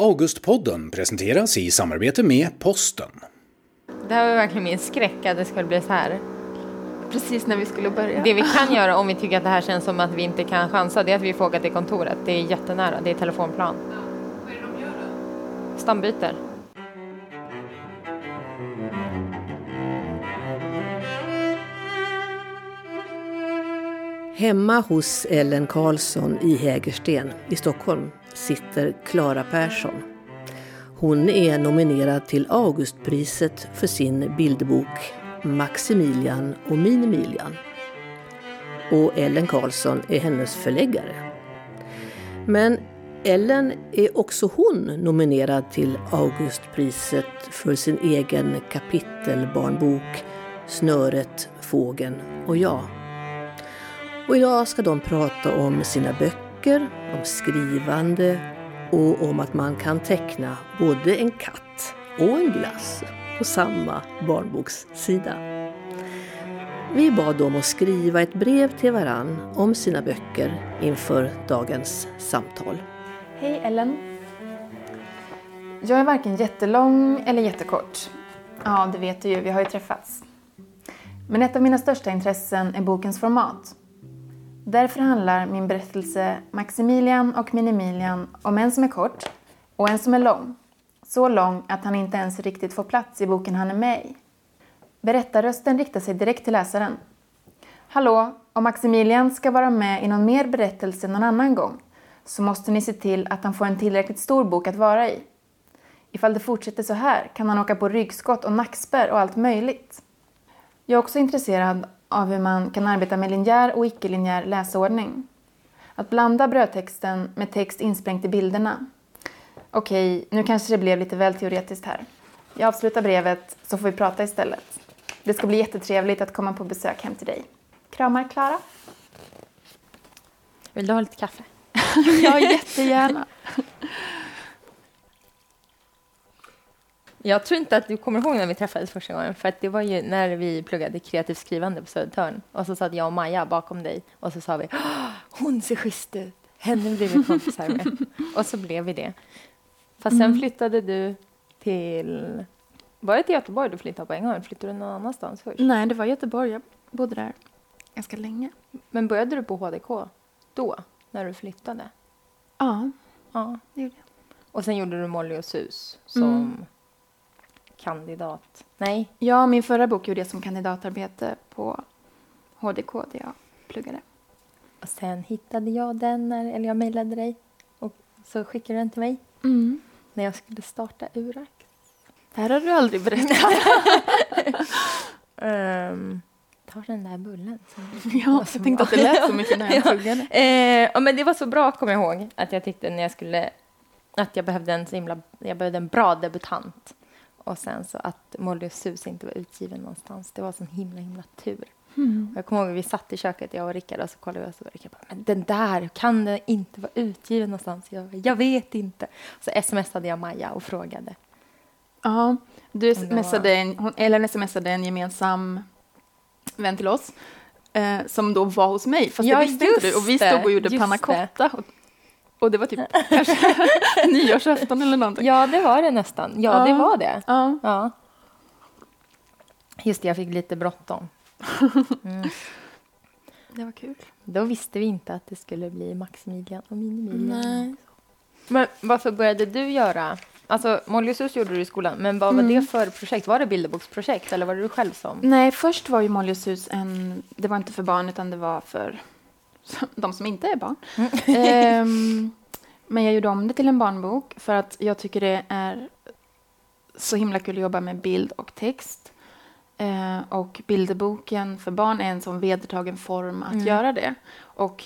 Augustpodden presenteras i samarbete med Posten. Det här var verkligen min skräck att det skulle bli så här. Precis när vi skulle börja. Det vi kan göra om vi tycker att det här känns som att vi inte kan chansa, det är att vi får åka till kontoret. Det är jättenära, det är telefonplan. Vad är det de gör då? Stambyter. Hemma hos Ellen Karlsson i Hägersten i Stockholm sitter Klara Persson. Hon är nominerad till Augustpriset för sin bildbok Maximilian och Minimilian. Och Ellen Karlsson är hennes förläggare. Men Ellen är också hon nominerad till Augustpriset för sin egen kapitelbarnbok Snöret, fågeln och jag. Och idag ska de prata om sina böcker, om skrivande och om att man kan teckna både en katt och en glass på samma barnbokssida. Vi bad dem att skriva ett brev till varann om sina böcker inför dagens samtal. Hej Ellen. Jag är varken jättelång eller jättekort. Ja, det vet du ju, vi har ju träffats. Men ett av mina största intressen är bokens format. Därför handlar min berättelse Maximilian och Minimilian om en som är kort och en som är lång. Så lång att han inte ens riktigt får plats i boken han är med i. Berättarrösten riktar sig direkt till läsaren. Hallå, om Maximilian ska vara med i någon mer berättelse någon annan gång så måste ni se till att han får en tillräckligt stor bok att vara i. Ifall det fortsätter så här kan han åka på ryggskott och nackspärr och allt möjligt. Jag är också intresserad av hur man kan arbeta med linjär och icke-linjär läsordning. Att blanda brödtexten med text insprängt i bilderna. Okej, nu kanske det blev lite väl teoretiskt här. Jag avslutar brevet så får vi prata istället. Det ska bli jättetrevligt att komma på besök hem till dig. Kramar Klara. Vill du ha lite kaffe? ja, jättegärna. Jag tror inte att du kommer ihåg när vi träffades första gången, för att det var ju när vi pluggade kreativt skrivande på Södertörn. Och så satt jag och Maja bakom dig och så sa vi hon ser schysst ut, henne blir vi kompisar med. och så blev vi det. Fast sen flyttade du till... Var det till Göteborg du flyttade på en gång? Flyttade du någon annanstans först? Nej, det var Göteborg. Jag bodde där ganska länge. Men började du på HDK då, när du flyttade? Ja, Ja. det gjorde jag. Och sen gjorde du Molly och Sus som Mm. Kandidat. Nej, Ja, min förra bok gjorde jag som kandidatarbete på HDK där jag pluggade. och sen hittade jag den, när, eller jag mejlade dig och så skickade du den till mig Mm. när jag skulle starta Urax. Det här har du aldrig berättat. Um, ta den där bullen. ja, jag tänkte att det lät så mycket när jag pluggade. Eh, ja, men det var så bra, kommer jag ihåg, att jag tyckte när jag skulle... Att jag behövde en så himla... Jag behövde en bra debutant. Och sen så att Molly och Sus inte var utgiven någonstans. Det var sån himla, himla tur. Mm. Jag kommer ihåg vi satt i köket, jag och Rickard, och så kollade vi och så var Rickard bara, men den där, kan den inte vara utgiven någonstans? Jag, bara, jag vet inte. Så smsade jag Maja och frågade. Ja, du smsade en, hon, Ellen smsade en gemensam vän till oss eh, som då var hos mig, fast Ja, det visste inte du. Och vi stod och gjorde just panna det. cotta. Och, och det var typ kanske nyårsafton eller någonting. Ja, det var det nästan. Ja, det Ja. var det. Ja. Ja. Just det, jag fick lite bråttom. Det var kul. Då visste vi inte att det skulle bli Maximilian och Minimilian. Nej. Men varför började du göra... Alltså, Molly och Sus gjorde du i skolan, men vad var Mm. det för projekt? Var det bilderboksprojekt eller var det du själv som? Nej, först var ju Molly och Sus en... Det var inte för barn, utan det var för de som inte är barn. Ehm, men jag gjorde om det till en barnbok för att jag tycker det är så himla kul att jobba med bild och text. Eh, och bilderboken för barn är en sån vedertagen form att Mm. göra det. Och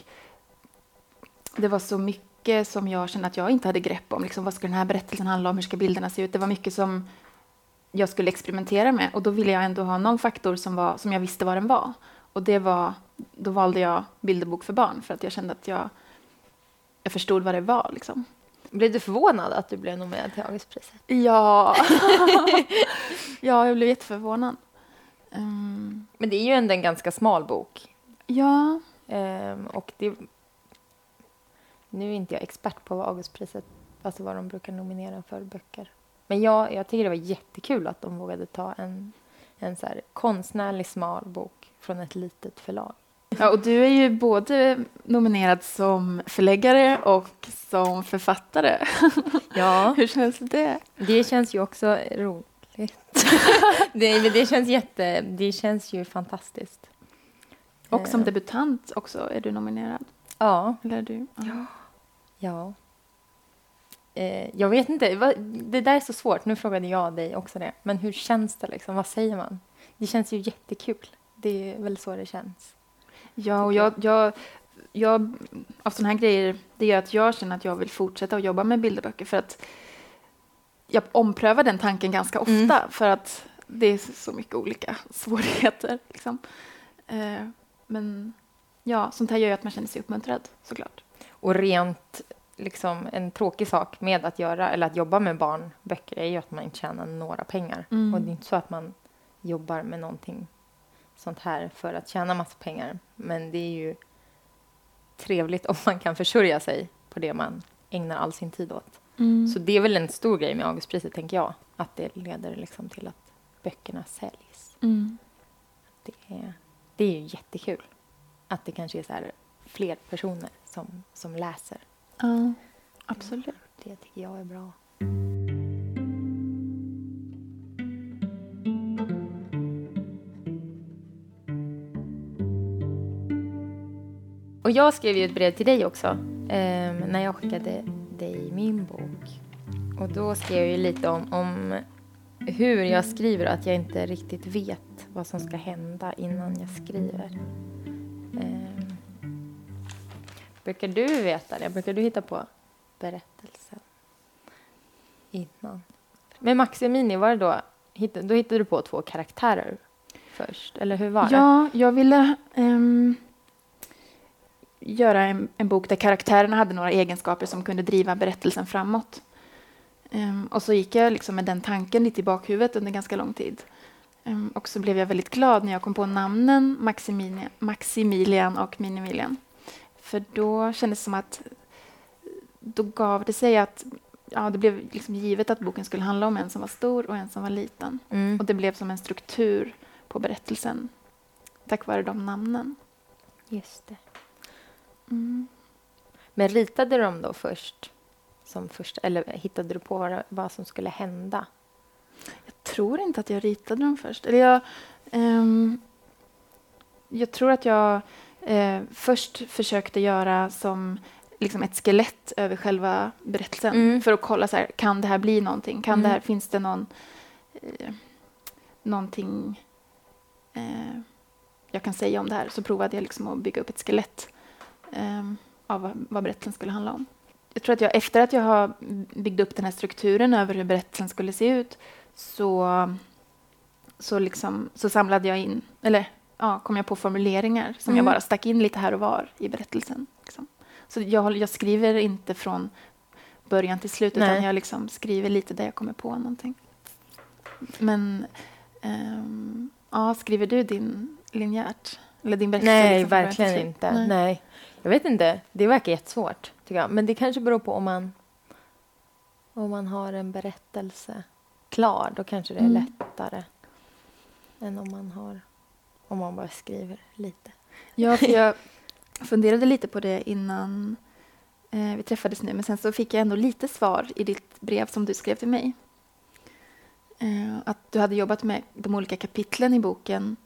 det var så mycket som jag kände att jag inte hade grepp om. Liksom, vad ska den här berättelsen handla om? Hur ska bilderna se ut? Det var mycket som jag skulle experimentera med. Och då ville jag ändå ha någon faktor som, var, som jag visste vad den var. Och det var, då valde jag bilderbok för barn för att jag kände att jag, jag förstod vad det var. Liksom. Blev du förvånad att du blev nominerad till Augustpriset? Ja. ja, jag blev jätteförvånad. Um, Men det är ju ändå en ganska smal bok. ja, Ehm, och det... Nu är inte jag expert på vad Augustpriset alltså vad de brukar nominera för böcker. Men jag, jag tycker det var jättekul att de vågade ta en, en så här konstnärlig smal bok från ett litet förlag. Ja, och du är ju både nominerad som förläggare och som författare. Ja, Hur känns det? det känns ju också roligt. det, men det känns jätte, det känns ju fantastiskt. Och som Eh, debutant också är du nominerad. Ja, Eller du? Ja. ja. Eh, jag vet inte, det där är så svårt. Nu frågade jag dig också det. Men hur känns det liksom? Vad säger man? Det känns ju jättekul. Det är väl så det känns. Ja, och jag, jag, jag, av sådana här grejer, det gör att jag känner att jag vill fortsätta att jobba med bilderböcker för att jag omprövar den tanken ganska ofta Mm. för att det är så mycket olika svårigheter. Liksom. Eh, men ja, sånt här gör ju att man känner sig uppmuntrad såklart. Och rent liksom en tråkig sak med att göra eller att jobba med barnböcker är ju att man inte tjänar några pengar. Mm. Och det är inte så att man jobbar med någonting sånt här för att tjäna massa pengar. Men det är ju trevligt om man kan försörja sig på det man ägnar all sin tid åt. Så det är väl en stor grej med Augustpriset, tänker jag. Att det leder liksom till att böckerna säljs. Mm. Det är, det är ju jättekul att det kanske är så fler personer som, som läser. Ja, absolut. Det tycker jag är bra. Och jag skrev ju ett brev till dig också ehm, när jag skickade dig min bok. Och då skrev jag ju lite om, om hur jag skriver och att jag inte riktigt vet vad som ska hända innan jag skriver. Ehm, brukar du veta det? Brukar du hitta på berättelsen innan? Med Maximini, var det då, då hittade du på två karaktärer först? Eller hur var det? Ja, jag ville Um göra en, en bok där karaktärerna hade några egenskaper som kunde driva berättelsen framåt. Ehm, och så gick jag liksom med den tanken lite i bakhuvudet under ganska lång tid. Ehm, och så blev jag väldigt glad när jag kom på namnen Maximilian, Maximilian och Minimilian. För då kändes det som att då gav det sig att ja, det blev liksom givet att boken skulle handla om en som var stor och en som var liten. Mm. Och det blev som en struktur på berättelsen tack vare de namnen. Just det. Mm. Men ritade dem då först? Som första, eller hittade du på vad, vad som skulle hända? Jag tror inte att jag ritade dem först. Eller jag, ehm, jag tror att jag eh, först försökte göra som liksom ett skelett över själva berättelsen Mm. för att kolla så här, kan det här bli någonting? Kan Mm. det här, finns det någon, eh, någonting eh, jag kan säga om det här? Så provade jag liksom att bygga upp ett skelett av vad, vad berättelsen skulle handla om. Jag tror att jag efter att jag har byggt upp den här strukturen över hur berättelsen skulle se ut så, så, liksom, så samlade jag in, eller ja, kom jag på formuleringar som jag Mm. bara stack in lite här och var i berättelsen. Liksom. Så jag, jag skriver inte från början till slut Nej. utan jag liksom skriver lite där jag kommer på någonting. Men ehm, ja, skriver du din linjärt? Eller din berättelse? Nej, liksom verkligen inte. Nej. Nej. Jag vet inte. Det verkar jättesvårt, tycker jag. Men det kanske beror på om man, om man har en berättelse klar. Då kanske det är Mm. lättare än om man har om man bara skriver lite. Ja, för jag funderade lite på det innan eh, vi träffades nu, men sen så fick jag ändå lite svar i ditt brev som du skrev till mig. Eh, att du hade jobbat med de olika kapitlen i boken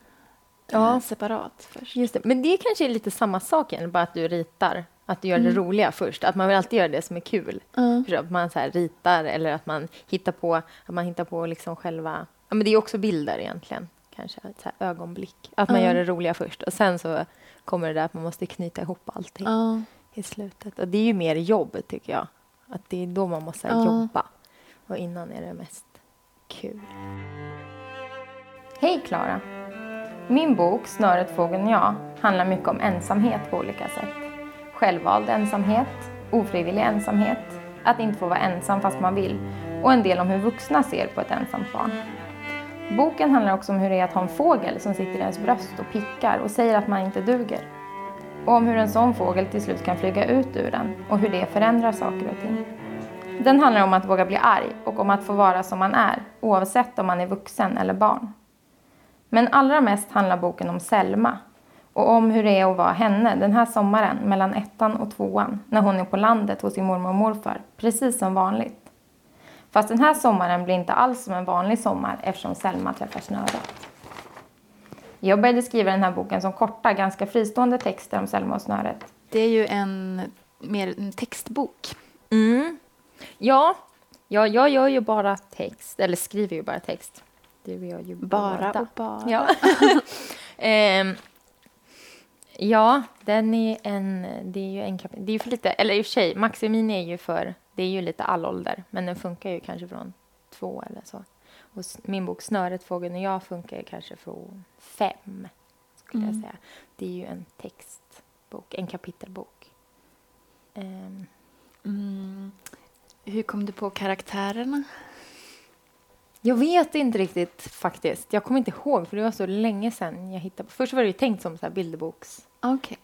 Ja. eh, separat först. Just det. Men det kanske är lite samma sak igen, bara att du ritar. Att du gör det Mm. roliga först. Att man vill alltid göra det som är kul. Du? Att man så här ritar eller att man hittar på, att man hittar på liksom själva... Ja, men det är också bilder egentligen. Kanske så här ögonblick. Att man Ja. gör det roliga först. Och sen så kommer det där att man måste knyta ihop allting i slutet. Och det är ju mer jobb, tycker jag. Att det är då man måste Ja. jobba. Och innan är det mest kul. Hej Klara! Min bok Snöret, fågeln jag handlar mycket om ensamhet på olika sätt. Självvald ensamhet, ofrivillig ensamhet, att inte få vara ensam fast man vill och en del om hur vuxna ser på ett ensamt barn. Boken handlar också om hur det är att ha en fågel som sitter i ens bröst och pickar och säger att man inte duger. Och om hur en sån fågel till slut kan flyga ut ur den och hur det förändrar saker och ting. Den handlar om att våga bli arg och om att få vara som man är, oavsett om man är vuxen eller barn. Men allra mest handlar boken om Selma och om hur det är att vara henne den här sommaren mellan ettan och tvåan när hon är på landet hos sin mormor och morfar, precis som vanligt. Fast den här sommaren blir inte alls som en vanlig sommar eftersom Selma träffar snöret. Jag började skriva den här boken som korta, ganska fristående texter om Selma och snöret. Det är ju en mer en textbok. Mm. Ja, ja, jag gör ju bara text, eller skriver ju bara text. Det gör ju Bara båda. och bara. Ja. Ehm, ja, den är en... Det är ju en Det är ju för lite... Eller i och för sig, Maximin är ju för... Det är ju lite allålder, men den funkar ju kanske från två eller så. Och min bok Snöret, fågeln och jag funkar kanske från fem, skulle jag Mm. säga. Det är ju en textbok, en kapitelbok. Ehm, Mm. Hur kom du på karaktärerna? Jag vet inte riktigt faktiskt. Jag kommer inte ihåg, för det var så länge sedan jag hittade på. Först var det tänkt som så här bilderbokstext. Okej.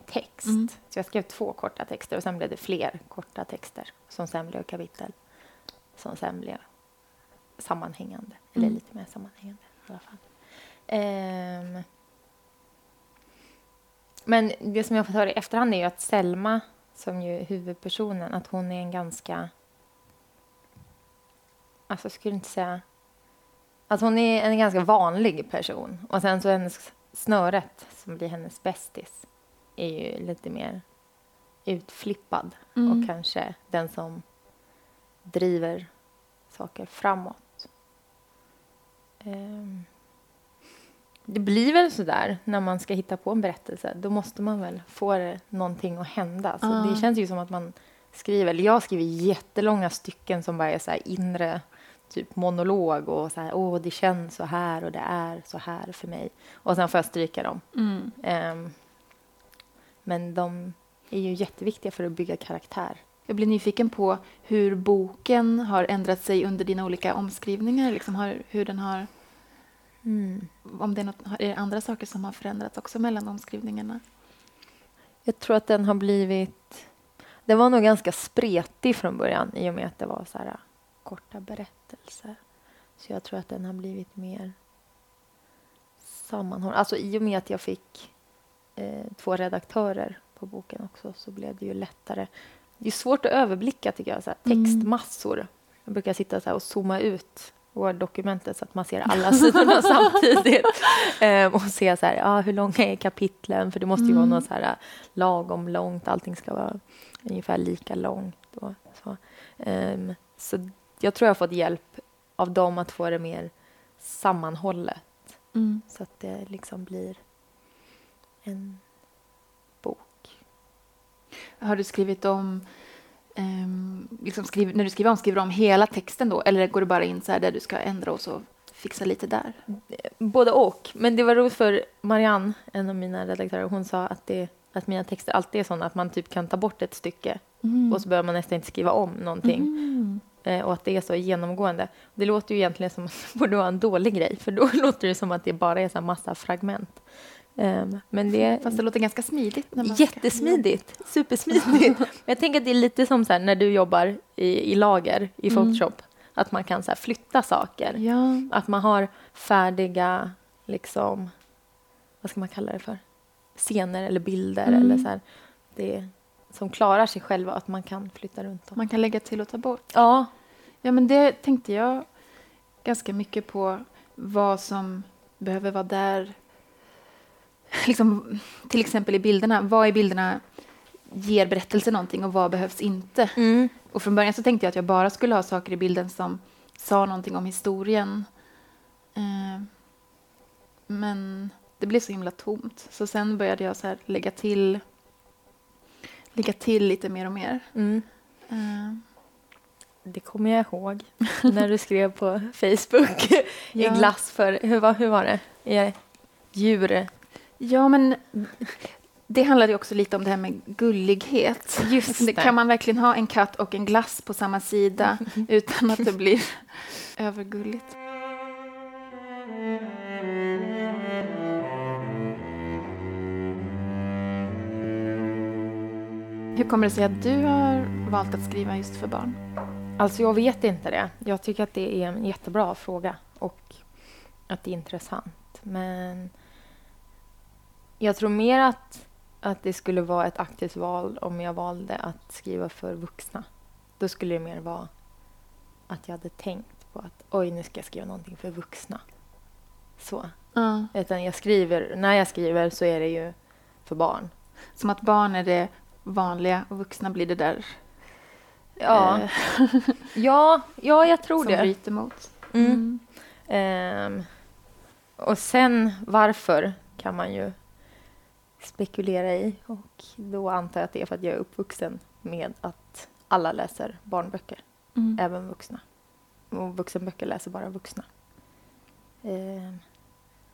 Mm. Så jag skrev två korta texter och sen blev det fler korta texter som sen blev kapitel. Som sen blev sammanhängande. Eller Mm. lite mer sammanhängande i alla fall. Ehm. Men det som jag fått höra i efterhand är ju att Selma, som ju är huvudpersonen, att hon är en ganska... Alltså jag skulle inte säga... Att hon är en ganska vanlig person. Och sen så hennes snöret, som blir hennes bästis, är ju lite mer utflippad Mm. och kanske den som driver saker framåt. Ehm. Det blir väl så där när man ska hitta på en berättelse. Då måste man väl få någonting att hända. Så Ja. Det känns ju som att man skriver, eller jag skriver jättelånga stycken som bara är så här inre typ monolog och så här, åh det känns så här och det är så här för mig. Och sen får jag stryka dem. Mm. Ehm, men de är ju jätteviktiga för att bygga karaktär. Jag blir nyfiken på hur boken har ändrat sig under dina olika omskrivningar. Liksom har, hur den har, om det är, något, är det andra saker som har förändrats också mellan omskrivningarna? Jag tror att den har blivit... Den var nog ganska spretig från början i och med att det var så här äh, korta berättelser. Så jag tror att den har blivit mer sammanhållen. Alltså i och med att jag fick eh, två redaktörer på boken också så blev det ju lättare. Det är svårt att överblicka tycker jag, så här, Mm. textmassor. Jag brukar sitta så och zooma ut Word-dokumentet så att man ser alla sidorna samtidigt. Ehm, och se så här, ja, hur långa är kapitlen? För det måste ju vara Mm. något så här lagom långt. Allting ska vara ungefär lika långt. Och så. Ehm, så jag tror jag har fått hjälp av dem att få det mer sammanhållet Mm. så att det liksom blir en bok. Har du skrivit om... ehm, liksom skriv, när du skriver om, skriver du om hela texten då? Eller går du bara in så här där du ska ändra och så fixa lite där? Både och. Men det var roligt för Marianne, en av mina redaktörer, hon sa att, det, att mina texter alltid är sådana att man typ kan ta bort ett stycke och så behöver man nästan inte skriva om någonting. Mm. Eh, och att det är så genomgående. Det låter ju egentligen som att det borde vara en dålig grej, för då låter det som att det bara är så här massa fragment. Ehm, men det Fast det låter ganska smidigt. När man ska- jättesmidigt, supersmidigt. Men jag tänker att det är lite som så när du jobbar i, i lager i Mm. Photoshop, att man kan så flytta saker. Ja. Att man har färdiga, liksom, vad ska man kalla det för? Scener eller bilder Mm. eller så här, det som klarar sig själva, att man kan flytta runt dem. Man kan lägga till och ta bort. Ja, Ja, men det tänkte jag ganska mycket på vad som behöver vara där. Liksom, till exempel i bilderna. Vad i bilderna ger berättelsen någonting och vad behövs inte? mm. Och från början så tänkte jag att jag bara skulle ha saker i bilden som sa någonting om historien. Eh, men det blev så himla tomt. Så sen började jag så lägga till lägga till lite mer och mer. Mm. Eh, Det kommer jag ihåg när du skrev på Facebook i Ja. glass för, hur var, hur var det? I djur. Ja, men det handlade ju också lite om det här med gullighet. Just Alltså, det. Kan man verkligen ha en katt och en glass på samma sida utan att det blir övergulligt? Hur kommer det sig att du har valt att skriva just för barn? Alltså jag vet inte det. Jag tycker att det är en jättebra fråga och att det är intressant. Men jag tror mer att, att det skulle vara ett aktivt val om jag valde att skriva för vuxna. Då skulle det mer vara att jag hade tänkt på att oj, nu ska jag skriva någonting för vuxna. Så. Ja. Utan jag skriver, när jag skriver så är det ju för barn. Som att barn är det vanliga och vuxna blir det där Ja, eh, ja, ja jag tror som det. bryter mot. Mm. Ehm, och sen varför kan man ju spekulera i. Och då antar jag att det är för att jag är uppvuxen med att alla läser barnböcker, Mm. även vuxna. Och vuxenböcker läser bara vuxna. Ehm,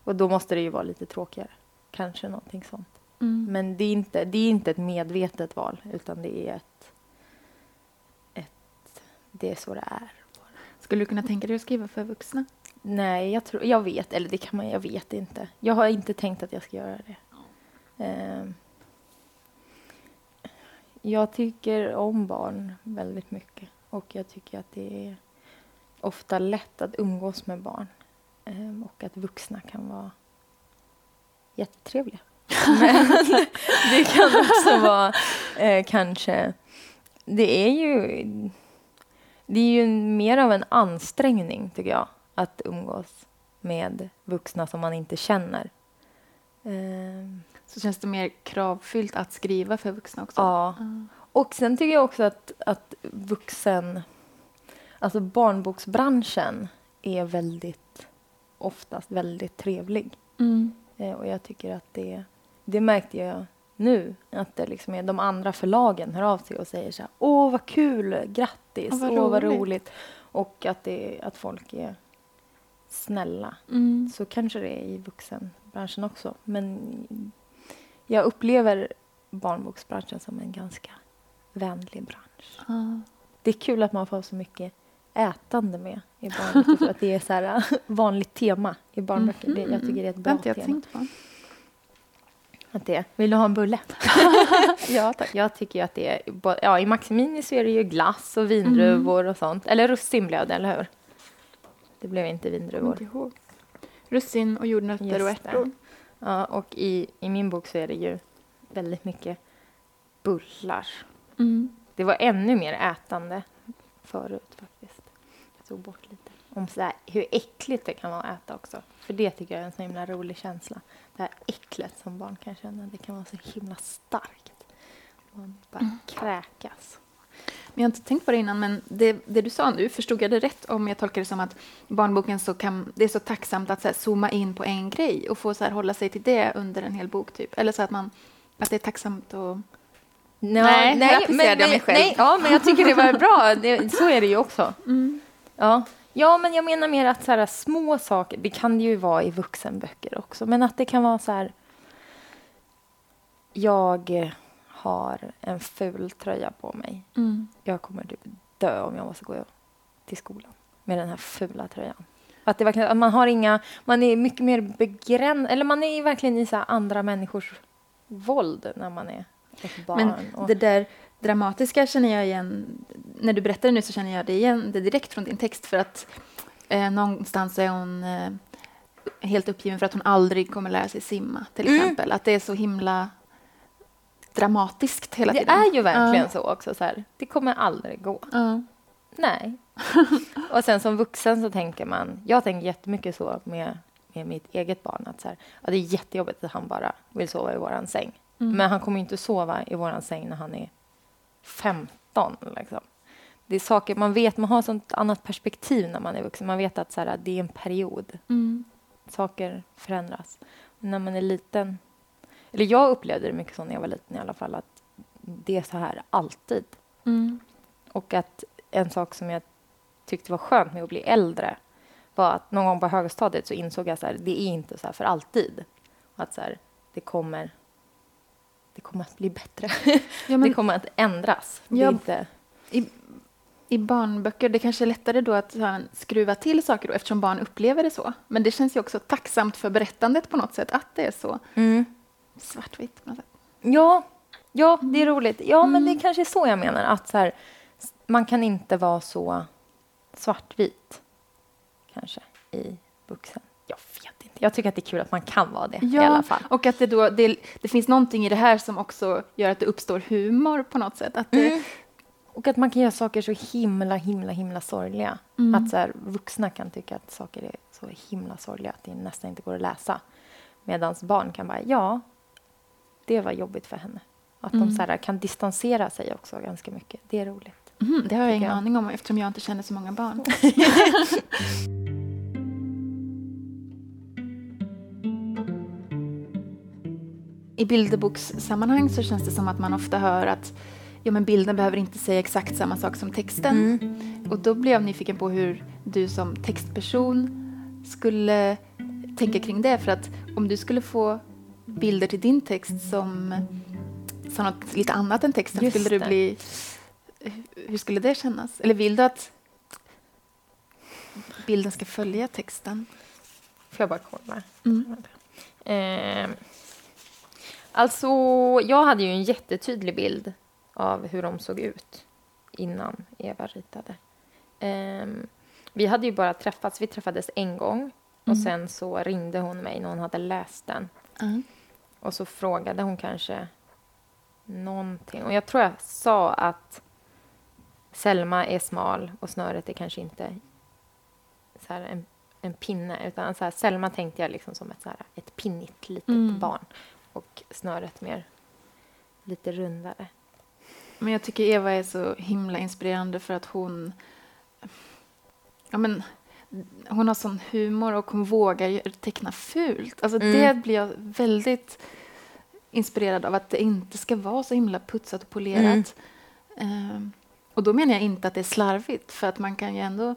och då måste det ju vara lite tråkigare. Kanske någonting sånt. Mm. Men det är inte, det är inte ett medvetet val, utan det är ett... ett det är så det är. Skulle du kunna tänka dig att skriva för vuxna? Nej, jag, tror, jag vet. Eller det kan man, jag vet inte. Jag har inte tänkt att jag ska göra det. Ehm, jag tycker om barn väldigt mycket. Och jag tycker att det är ofta lätt att umgås med barn. Ehm, och att vuxna kan vara jättetrevliga. Men det kan också vara eh, kanske... Det är ju... Det är ju mer av en ansträngning, tycker jag, att umgås med vuxna som man inte känner. Ehm, Så känns det mer kravfyllt att skriva för vuxna också? ja. Ja. Och sen tycker jag också att, att vuxen... Alltså barnboksbranschen är väldigt, oftast väldigt trevlig. Mm. Eh, och jag tycker att det... Det märkte jag nu, att det liksom är de andra förlagen hör av sig och säger så här, åh vad kul, grattis, Åh, vad åh vad roligt." roligt. Och att, det, att folk är snälla. Mm. Så kanske det är i vuxenbranschen också. Men jag upplever barnboksbranschen som en ganska vänlig bransch. Ja. Det är kul att man får så mycket ätande med i barnböcker för att det är så här vanligt tema i barnböcker. Det, jag tycker det är ett bra jag tema. Att det, vill du ha en bulle? ja, tack. Jag tycker att det är... Ja, I Maximini så är det ju glass och vindruvor och sånt. Eller russin blev det, eller hur? Det blev inte vindruvor. inte ihåg. Russin och jordnötter och det. ärtor. Ja, och i, i min bok så är det ju väldigt mycket bullar. Mm. Det var ännu mer ätande förut faktiskt. Jag tog bort lite. Om så här, hur äckligt det kan vara att äta också. För det tycker jag är en så himla rolig känsla. Det här äcklet som barn kan känna, det kan vara så himla starkt. Man bara kräkas. Men jag har inte tänkt på det innan, men det, det du sa nu, förstod jag det rätt om jag tolkar det som att barnboken så kan, det är så tacksamt att så här, zooma in på en grej och få så här, hålla sig till det under en hel bok, typ. Eller så att man, att det är tacksamt och... Nej, här applicerade jag mig själv. Nej, ja, men jag tycker det var bra. Det, så är det ju också. Ja. Ja, men jag menar mer att så här, små saker, det kan det ju vara i vuxenböcker också, men att det kan vara så här... Jag eh, har en ful tröja på mig. Jag kommer typ dö om jag måste gå till skolan med den här fula tröjan. Att, det verkligen, att man har inga... Man är mycket mer begränsad... Eller man är verkligen i så andra människors våld när man är ett barn. Men det där dramatiska känner jag igen, när du berättar det nu så känner jag det igen det direkt från din text för att eh, någonstans är hon eh, helt uppgiven för att hon aldrig kommer lära sig simma till Mm. exempel. Att det är så himla dramatiskt hela det tiden. är ju verkligen Ja. så också. Så här, det kommer aldrig gå. Ja. Nej. och sen som vuxen så tänker man... Jag tänker jättemycket så med, med mitt eget barn. Att så här, ja, det är jättejobbigt att han bara vill sova i våran säng. Mm. Men han kommer inte sova i våran säng när han är 15. Liksom. Det är saker man vet, man har sånt annat perspektiv när man är vuxen. Man vet att så här, det är en period. Mm. Saker förändras. Men när man är liten... Eller jag upplevde det mycket så när jag var liten i alla fall. Att det är så här alltid. Mm. Och att en sak som jag tyckte var skönt med att bli äldre var att någon gång på högstadiet så insåg jag att det är inte så här för alltid. Att så här, det kommer det kommer att bli bättre. Ja, men det kommer att ändras. Är Ja. inte, i, I barnböcker det kanske är lättare då att här, skruva till saker då, eftersom barn upplever det så. Men det känns ju också tacksamt för berättandet på något sätt att det är så svartvitt. På något sätt. Ja, ja, det är roligt. Ja, men det är kanske så jag menar. Att så här, man kan inte vara så svartvit, kanske, i vuxen. Jag tycker att det är kul att man kan vara det Ja, i alla fall. och att det, då, det, det finns någonting i det här som också gör att det uppstår humor på något sätt. Att det, Mm. Och att man kan göra saker så himla, himla, himla sorgliga. Mm. Att så här, vuxna kan tycka att saker är så himla sorgliga att det nästan inte går att läsa. Medan barn kan bara, ja, det var jobbigt för henne. Att Mm. de så här, kan distansera sig också ganska mycket. Det är roligt. Mhm, det har jag ingen aning om eftersom jag inte känner så många barn. I bilderbokssammanhang så känns det som att man ofta hör att ja, men bilden behöver inte säga exakt samma sak som texten. Och då blir jag nyfiken på hur du som textperson skulle tänka kring det. För att om du skulle få bilder till din text som sa något lite annat än texten, Just skulle du bli... Hur skulle det kännas? Eller vill du att bilden ska följa texten? Får jag bara kolla? Mm. Eh, alltså, jag hade ju en jättetydlig bild av hur de såg ut innan Eva ritade. Eh, vi hade ju bara träffats, vi träffades en gång och Mm. sen så ringde hon mig när hon hade läst den. Ja. Och så frågade hon kanske någonting. Och jag tror jag sa att Selma är smal och snöret är kanske inte så en, en pinne. Utan så här, Selma tänkte jag liksom som ett, så här, ett pinnigt litet Mm. barn. Och snöret mer lite rundare. Men jag tycker Eva är så himla inspirerande för att hon... Ja, men, hon har sån humor och hon vågar teckna fult. Alltså Mm. Det blir jag väldigt inspirerad av, att det inte ska vara så himla putsat och polerat. Ehm, och då menar jag inte att det är slarvigt, för att man kan ju ändå...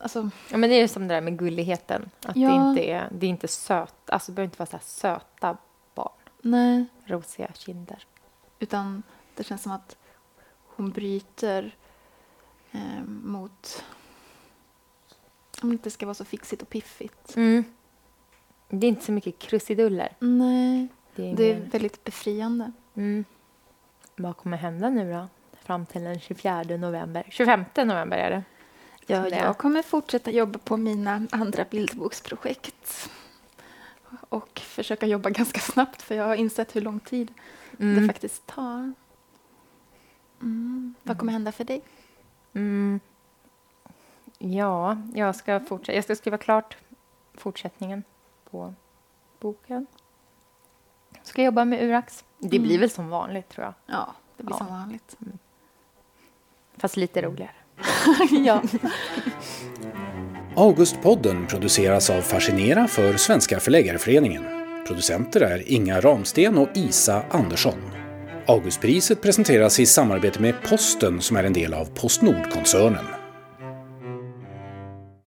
Alltså, Ja, men det är ju som det där med gulligheten. Att Ja. det inte är, det är inte söt, alltså det behöver inte vara så söta. Nej, Rosiga kinder. utan det känns som att hon bryter eh, mot... Om det inte ska vara så fixigt och piffigt. Mm. Det är inte så mycket krusiduller. Nej, Det är, det är väldigt befriande. Mm. Vad kommer hända nu då? Fram till den 24 november. 25 november är det. Ja, jag kommer fortsätta jobba på mina andra bildboksprojekt. Och försöka jobba ganska snabbt, för jag har insett hur lång tid det Mm. faktiskt tar. Mm. Vad kommer hända för dig? Mm. Ja, jag ska, fortsätta. jag ska skriva klart fortsättningen på boken. Ska jobba med Urax. Det Mm. blir väl som vanligt, tror jag. Ja, det blir Ja. som vanligt. Fast lite roligare. ja. Augustpodden produceras av Fascinera för Svenska Förläggareföreningen. Producenter är Inga Ramsten och Isa Andersson. Augustpriset presenteras i samarbete med Posten som är en del av Postnordkoncernen.